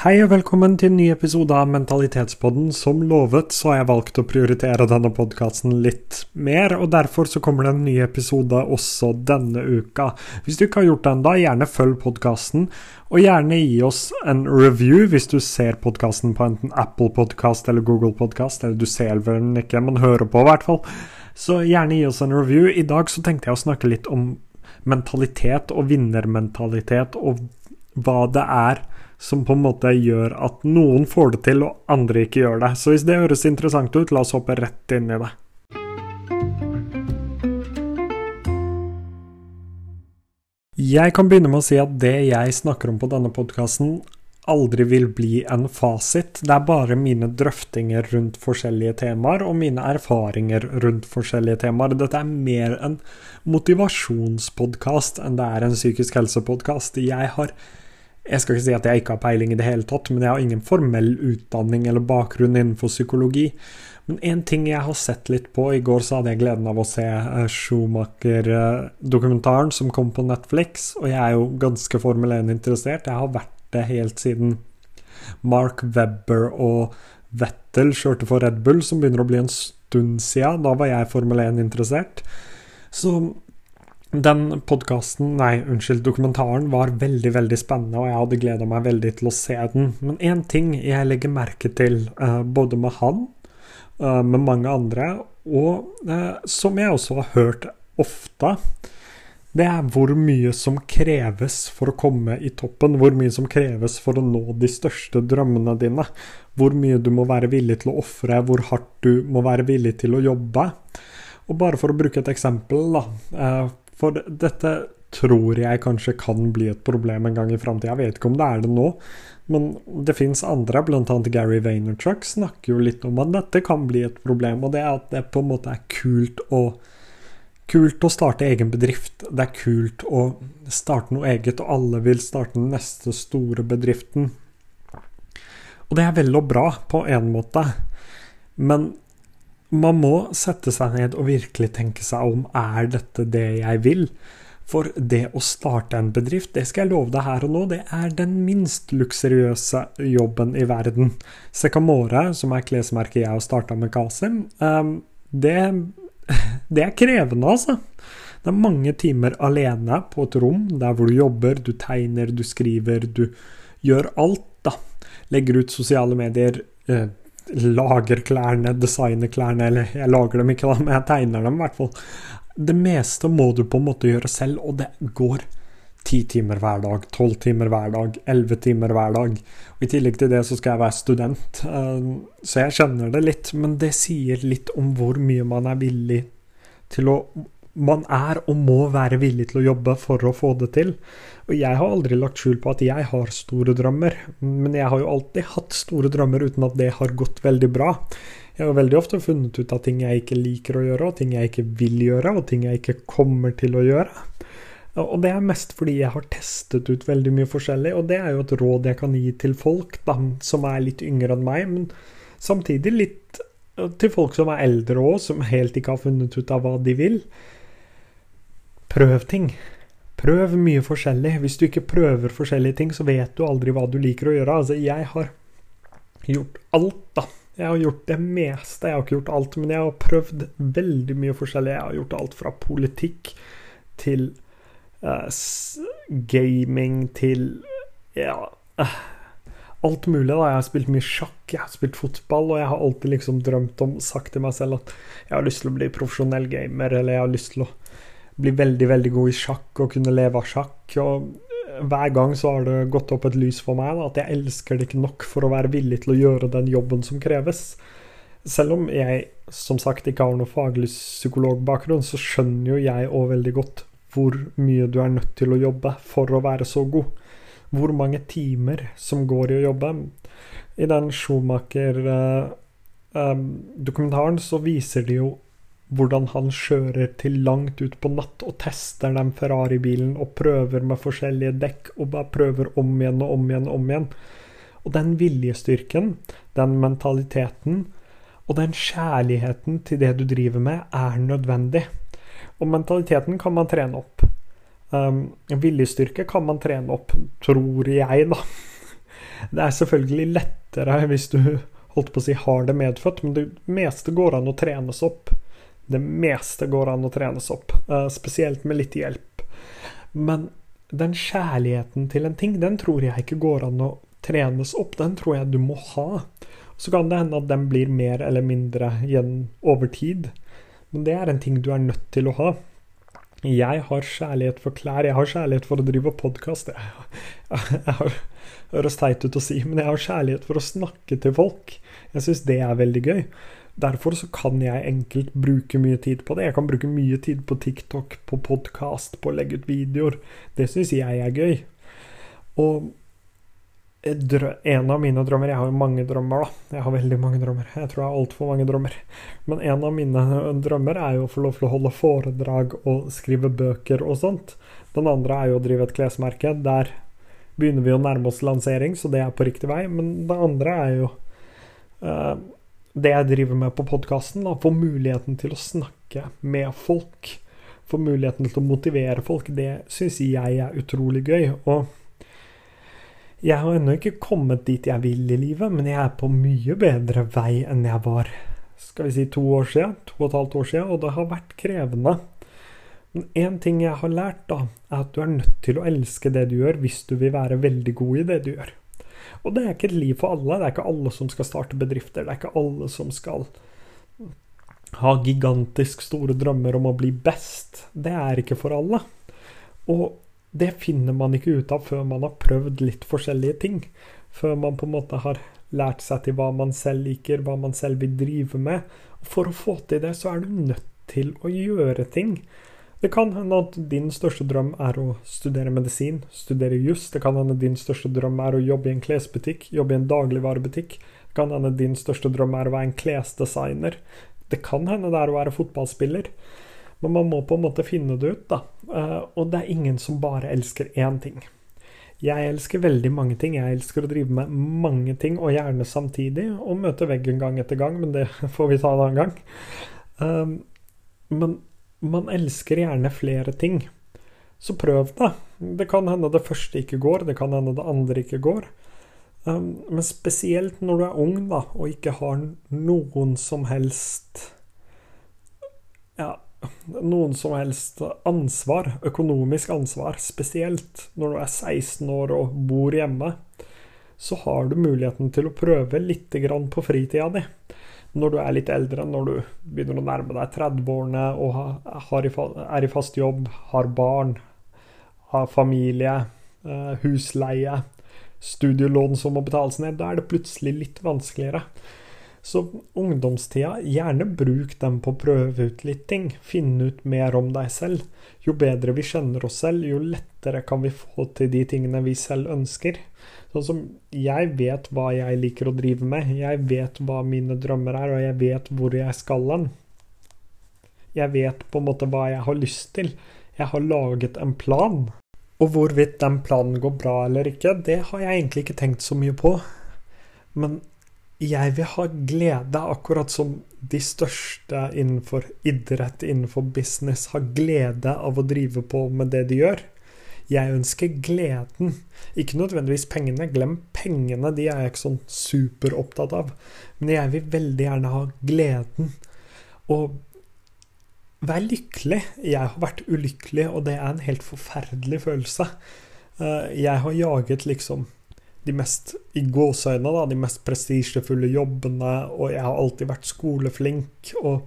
Hei og velkommen til en ny episode av Mentalitetspodden. Som lovet så har jeg valgt å prioritere denne podkasten litt mer, og derfor så kommer det en ny episode også denne uka. Hvis du ikke har gjort det ennå, gjerne følg podkasten, og gjerne gi oss en review hvis du ser podkasten på enten Apple Podcast eller Google Podcast, eller du ser vel den ikke, men hører på i hvert fall. Så gjerne gi oss en review. I dag så tenkte jeg å snakke litt om mentalitet og vinnermentalitet, og hva det er som på en måte gjør at noen får det til, og andre ikke gjør det. Så hvis det høres interessant ut, la oss hoppe rett inn i det. Jeg kan begynne med å si at det jeg snakker om på denne podkasten, aldri vil bli en fasit. Det er bare mine drøftinger rundt forskjellige temaer, og mine erfaringer rundt forskjellige temaer. Dette er mer en motivasjonspodkast enn det er en psykisk helsepodkast. Jeg har jeg skal ikke si at jeg ikke har peiling i det hele tatt, men jeg har ingen formell utdanning eller bakgrunn innenfor psykologi. Men én ting jeg har sett litt på I går så hadde jeg gleden av å se eh, Schumacher-dokumentaren som kom på Netflix, og jeg er jo ganske Formel 1-interessert. Jeg har vært det helt siden Mark Webber og Vettel kjørte for Red Bull, som begynner å bli en stund siden. Da var jeg Formel 1-interessert. Så den podkasten, nei, unnskyld, dokumentaren var veldig, veldig spennende, og jeg hadde gleda meg veldig til å se den. Men én ting jeg legger merke til, uh, både med han, uh, med mange andre, og uh, som jeg også har hørt ofte, det er hvor mye som kreves for å komme i toppen. Hvor mye som kreves for å nå de største drømmene dine. Hvor mye du må være villig til å ofre, hvor hardt du må være villig til å jobbe. Og bare for å bruke et eksempel, da. For dette tror jeg kanskje kan bli et problem en gang i framtida. Jeg vet ikke om det er det nå, men det fins andre, bl.a. Gary Vaynerchuk, snakker jo litt om at dette kan bli et problem. Og det er at det på en måte er kult å, kult å starte egen bedrift. Det er kult å starte noe eget, og alle vil starte den neste store bedriften. Og det er vel og bra, på en måte, men man må sette seg ned og virkelig tenke seg om er dette det jeg vil. For det å starte en bedrift, det skal jeg love deg her og nå, det er den minst luksuriøse jobben i verden. Secamore, som er klesmerket jeg har starta med Kasim, ehm, det, det er krevende, altså. Det er mange timer alene på et rom der hvor du jobber, du tegner, du skriver, du gjør alt, da. Legger ut sosiale medier, eh, lager klærne, designer klærne, eller jeg lager dem ikke, da, men jeg tegner dem i hvert fall. Det meste må du på en måte gjøre selv, og det går ti timer hver dag, tolv timer hver dag, elleve timer hver dag. Og I tillegg til det så skal jeg være student, eh, så jeg kjenner det litt. Men det sier litt om hvor mye man er villig til å man er og må være villig til å jobbe for å få det til. Og jeg har aldri lagt skjul på at jeg har store drømmer, men jeg har jo alltid hatt store drømmer uten at det har gått veldig bra. Jeg har veldig ofte funnet ut av ting jeg ikke liker å gjøre, og ting jeg ikke vil gjøre, og ting jeg ikke kommer til å gjøre. Og det er mest fordi jeg har testet ut veldig mye forskjellig, og det er jo et råd jeg kan gi til folk da, som er litt yngre enn meg, men samtidig litt til folk som er eldre òg, som helt ikke har funnet ut av hva de vil. Prøv ting. Prøv mye forskjellig. Hvis du ikke prøver forskjellige ting, så vet du aldri hva du liker å gjøre. Altså, jeg har gjort alt, da. Jeg har gjort det meste. Jeg har ikke gjort alt, men jeg har prøvd veldig mye forskjellig. Jeg har gjort alt fra politikk til uh, gaming til ja uh, alt mulig. da, Jeg har spilt mye sjakk, jeg har spilt fotball, og jeg har alltid liksom drømt om, sagt til meg selv, at jeg har lyst til å bli profesjonell gamer, eller jeg har lyst til å bli veldig, veldig god i sjakk og kunne leve av sjakk. Og hver gang så har det gått opp et lys for meg da, at jeg elsker det ikke nok for å være villig til å gjøre den jobben som kreves. Selv om jeg som sagt ikke har noe faglig psykologbakgrunn, så skjønner jo jeg òg veldig godt hvor mye du er nødt til å jobbe for å være så god. Hvor mange timer som går i å jobbe. I den Schumacher-dokumentaren eh, eh, så viser de jo hvordan han kjører til langt ut på natt og tester den Ferrari-bilen og prøver med forskjellige dekk og bare prøver om igjen og om igjen og om igjen. Og den viljestyrken, den mentaliteten og den kjærligheten til det du driver med, er nødvendig. Og mentaliteten kan man trene opp. Um, viljestyrke kan man trene opp, tror jeg, da. Det er selvfølgelig lettere hvis du holdt på å si har det medfødt, men det meste går an å trenes opp. Det meste går an å trenes opp, uh, spesielt med litt hjelp. Men den kjærligheten til en ting, den tror jeg ikke går an å trenes opp. Den tror jeg du må ha. Så kan det hende at den blir mer eller mindre igjen over tid. Men det er en ting du er nødt til å ha. Jeg har kjærlighet for klær, jeg har kjærlighet for å drive podkast. Det høres teit ut å si, men jeg har kjærlighet for å snakke til folk. Jeg syns det er veldig gøy. Derfor så kan jeg enkelt bruke mye tid på det. Jeg kan bruke mye tid på TikTok, på podkast, på å legge ut videoer. Det syns jeg er gøy. Og en av mine drømmer Jeg har jo mange drømmer, da. Jeg har veldig mange drømmer. Jeg tror jeg har altfor mange drømmer. Men en av mine drømmer er jo å få lov til å holde foredrag og skrive bøker og sånt. Den andre er jo å drive et klesmerke. Der begynner vi å nærme oss lansering, så det er på riktig vei. Men det andre er jo uh, det jeg driver med på podkasten. Få muligheten til å snakke med folk. Få muligheten til å motivere folk. Det syns jeg er utrolig gøy. og jeg har ennå ikke kommet dit jeg vil i livet, men jeg er på mye bedre vei enn jeg var skal vi si to år siden, to og et halvt år siden, og det har vært krevende. Men én ting jeg har lært, da, er at du er nødt til å elske det du gjør, hvis du vil være veldig god i det du gjør. Og det er ikke et liv for alle. Det er ikke alle som skal starte bedrifter. Det er ikke alle som skal ha gigantisk store drømmer om å bli best. Det er ikke for alle. Og det finner man ikke ut av før man har prøvd litt forskjellige ting. Før man på en måte har lært seg til hva man selv liker, hva man selv vil drive med. Og for å få til det, så er du nødt til å gjøre ting. Det kan hende at din største drøm er å studere medisin, studere juss. Det kan hende din største drøm er å jobbe i en klesbutikk, jobbe i en dagligvarebutikk. Det kan hende din største drøm er å være en klesdesigner. Det kan hende det er å være fotballspiller. Men man må på en måte finne det ut, da. Eh, og det er ingen som bare elsker én ting. Jeg elsker veldig mange ting. Jeg elsker å drive med mange ting, og gjerne samtidig. Og møte veggen gang etter gang, men det får vi ta en annen gang. Um, men man elsker gjerne flere ting. Så prøv det. Det kan hende det første ikke går, det kan hende det andre ikke går. Um, men spesielt når du er ung da, og ikke har noen som helst ja, noen som helst ansvar, økonomisk ansvar, spesielt når du er 16 år og bor hjemme, så har du muligheten til å prøve litt på fritida di. Når du er litt eldre, når du begynner å nærme deg 30-årene og er i fast jobb, har barn, har familie, eh, husleie, studielån som må betales ned, da er det plutselig litt vanskeligere. Så ungdomstida, gjerne bruk dem på å prøve ut litt ting. Finne ut mer om deg selv. Jo bedre vi kjenner oss selv, jo lettere kan vi få til de tingene vi selv ønsker. Sånn som jeg vet hva jeg liker å drive med, jeg vet hva mine drømmer er, og jeg vet hvor jeg skal hen. Jeg vet på en måte hva jeg har lyst til. Jeg har laget en plan. Og hvorvidt den planen går bra eller ikke, det har jeg egentlig ikke tenkt så mye på. Men jeg vil ha glede, akkurat som de største innenfor idrett, innenfor business, har glede av å drive på med det de gjør. Jeg ønsker gleden, ikke nødvendigvis pengene. Glem pengene, de er jeg ikke sånn superopptatt av. Men jeg vil veldig gjerne ha gleden. Og vær lykkelig. Jeg har vært ulykkelig, og det er en helt forferdelig følelse. Eh, jeg har jaget liksom de mest i gåseøyne, da, de mest prestisjefulle jobbene, og jeg har alltid vært skoleflink og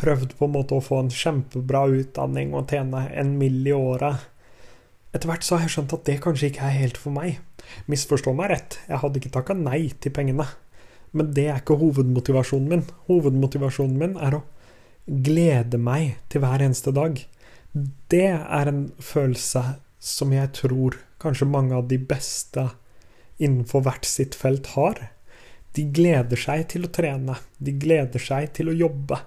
prøvd på en måte å få en kjempebra utdanning og tjene en mill. i året. Etter hvert så har jeg skjønt at det kanskje ikke er helt for meg. Misforstå meg rett, jeg hadde ikke takka nei til pengene. Men det er ikke hovedmotivasjonen min. Hovedmotivasjonen min er å glede meg til hver eneste dag. Det er en følelse som jeg tror kanskje mange av de beste innenfor hvert sitt felt har. De gleder seg til å trene. De gleder seg til å jobbe.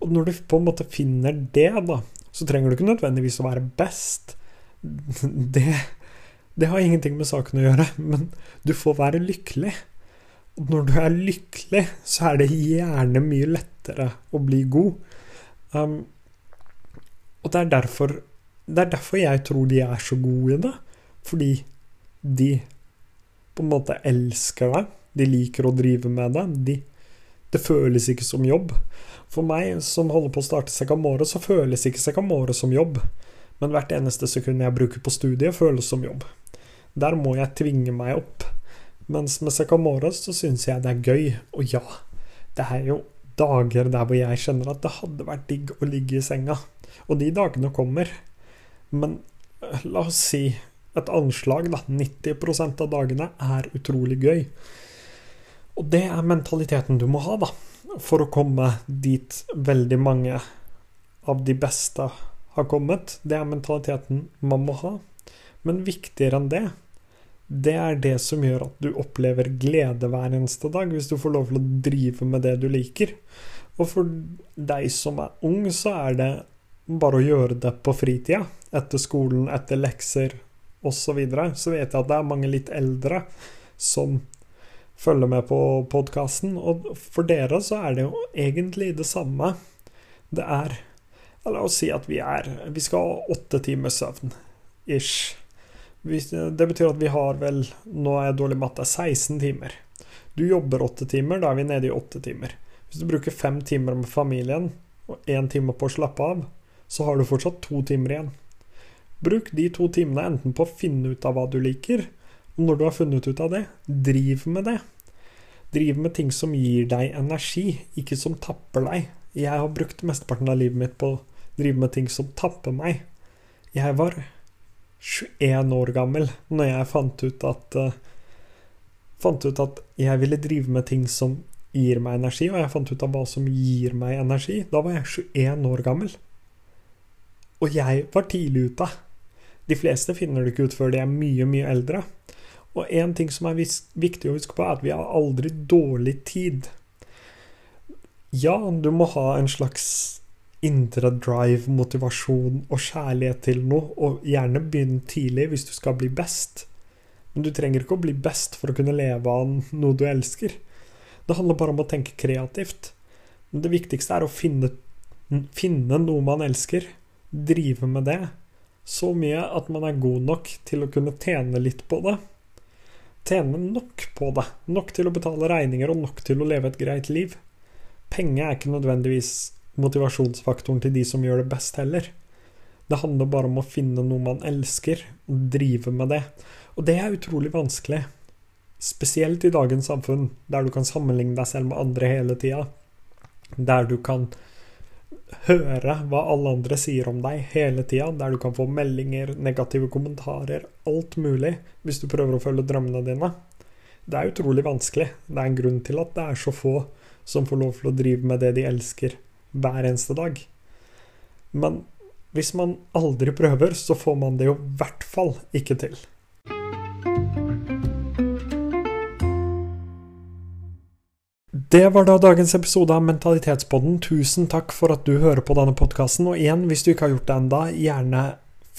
Og når du på en måte finner det, da, så trenger du ikke nødvendigvis å være best. Det, det har ingenting med saken å gjøre, men du får være lykkelig. Og når du er lykkelig, så er det gjerne mye lettere å bli god. Um, og det er derfor det er derfor jeg tror de er så gode i det. Fordi de på en måte elsker deg. De liker å drive med deg. De, det føles ikke som jobb. For meg som holder på å starte Sekamore, så føles ikke Sekamore som jobb. Men hvert eneste sekund jeg bruker på studiet, føles som jobb. Der må jeg tvinge meg opp. Mens med Secamore så syns jeg det er gøy. Og ja, det er jo dager der hvor jeg kjenner at det hadde vært digg å ligge i senga. Og de dagene kommer. Men eh, la oss si et anslag, da. 90% av dagene er utrolig gøy. Og det er mentaliteten du må ha, da. For å komme dit veldig mange av de beste har kommet. Det er mentaliteten man må ha. Men viktigere enn det, det er det som gjør at du opplever glede hver eneste dag, hvis du får lov til å drive med det du liker. Og for deg som er ung, så er det bare å gjøre det på fritida. Etter skolen, etter lekser osv. Så, videre. så vet jeg at det er mange litt eldre som følger med på podkasten. Og for dere så er det jo egentlig det samme. Det er La oss si at vi er Vi skal ha åtte timers søvn. Ish. Det betyr at vi har vel, nå er jeg dårlig i matte, 16 timer. Du jobber åtte timer, da er vi nede i åtte timer. Hvis du bruker fem timer med familien og én time på å slappe av, så har du fortsatt to timer igjen. Bruk de to timene enten på å finne ut av hva du liker, og når du har funnet ut av det, driv med det. Driv med ting som gir deg energi, ikke som tapper deg. Jeg har brukt mesteparten av livet mitt på drive med ting som tapper meg. Jeg var 21 år gammel når jeg fant ut at uh, Fant ut at jeg ville drive med ting som gir meg energi, og jeg fant ut av hva som gir meg energi. Da var jeg 21 år gammel. Og jeg var tidlig ute. De fleste finner det ikke ut før de er mye, mye eldre. Og en ting som er viktig å huske på, er at vi har aldri dårlig tid. Ja, du må ha en slags indre drive, motivasjon og kjærlighet til noe, og gjerne begynn tidlig hvis du skal bli best. Men du trenger ikke å bli best for å kunne leve av noe du elsker. Det handler bare om å tenke kreativt. Men det viktigste er å finne, finne noe man elsker, drive med det, så mye at man er god nok til å kunne tjene litt på det. Tjene nok på det. Nok til å betale regninger og nok til å leve et greit liv. Penge er ikke nødvendigvis motivasjonsfaktoren til de som gjør det best, heller. Det handler bare om å finne noe man elsker, og drive med det. Og det er utrolig vanskelig. Spesielt i dagens samfunn, der du kan sammenligne deg selv med andre hele tida. Der du kan høre hva alle andre sier om deg hele tida. Der du kan få meldinger, negative kommentarer, alt mulig, hvis du prøver å følge drømmene dine. Det er utrolig vanskelig. Det er en grunn til at det er så få som får lov til å drive med det de elsker hver eneste dag. Men hvis man aldri prøver, så får man det jo i hvert fall ikke til. Det var da dagens episode av Mentalitetspodden. Tusen takk for at du hører på denne podkasten. Og igjen, hvis du ikke har gjort det enda, gjerne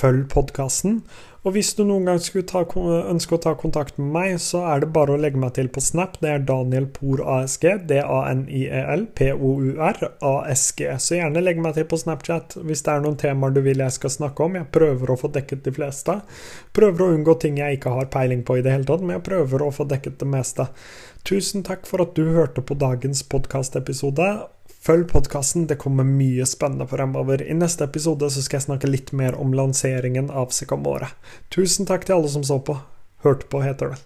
følg podkasten. Og hvis du noen gang skulle ta, ønske å ta kontakt med meg, så er det bare å legge meg til på Snap. Det er Daniel Por ASG. D-a-n-i-e-l p-o-u-r a-s-g. Så gjerne legg meg til på Snapchat hvis det er noen temaer du vil jeg skal snakke om. Jeg prøver å få dekket de fleste. Prøver å unngå ting jeg ikke har peiling på i det hele tatt, men jeg prøver å få dekket det meste. Tusen takk for at du hørte på dagens podkastepisode. Følg podkasten, det kommer mye spennende fremover. I neste episode så skal jeg snakke litt mer om lanseringen av Sikamore. Tusen takk til alle som så på. Hørte på, heter det.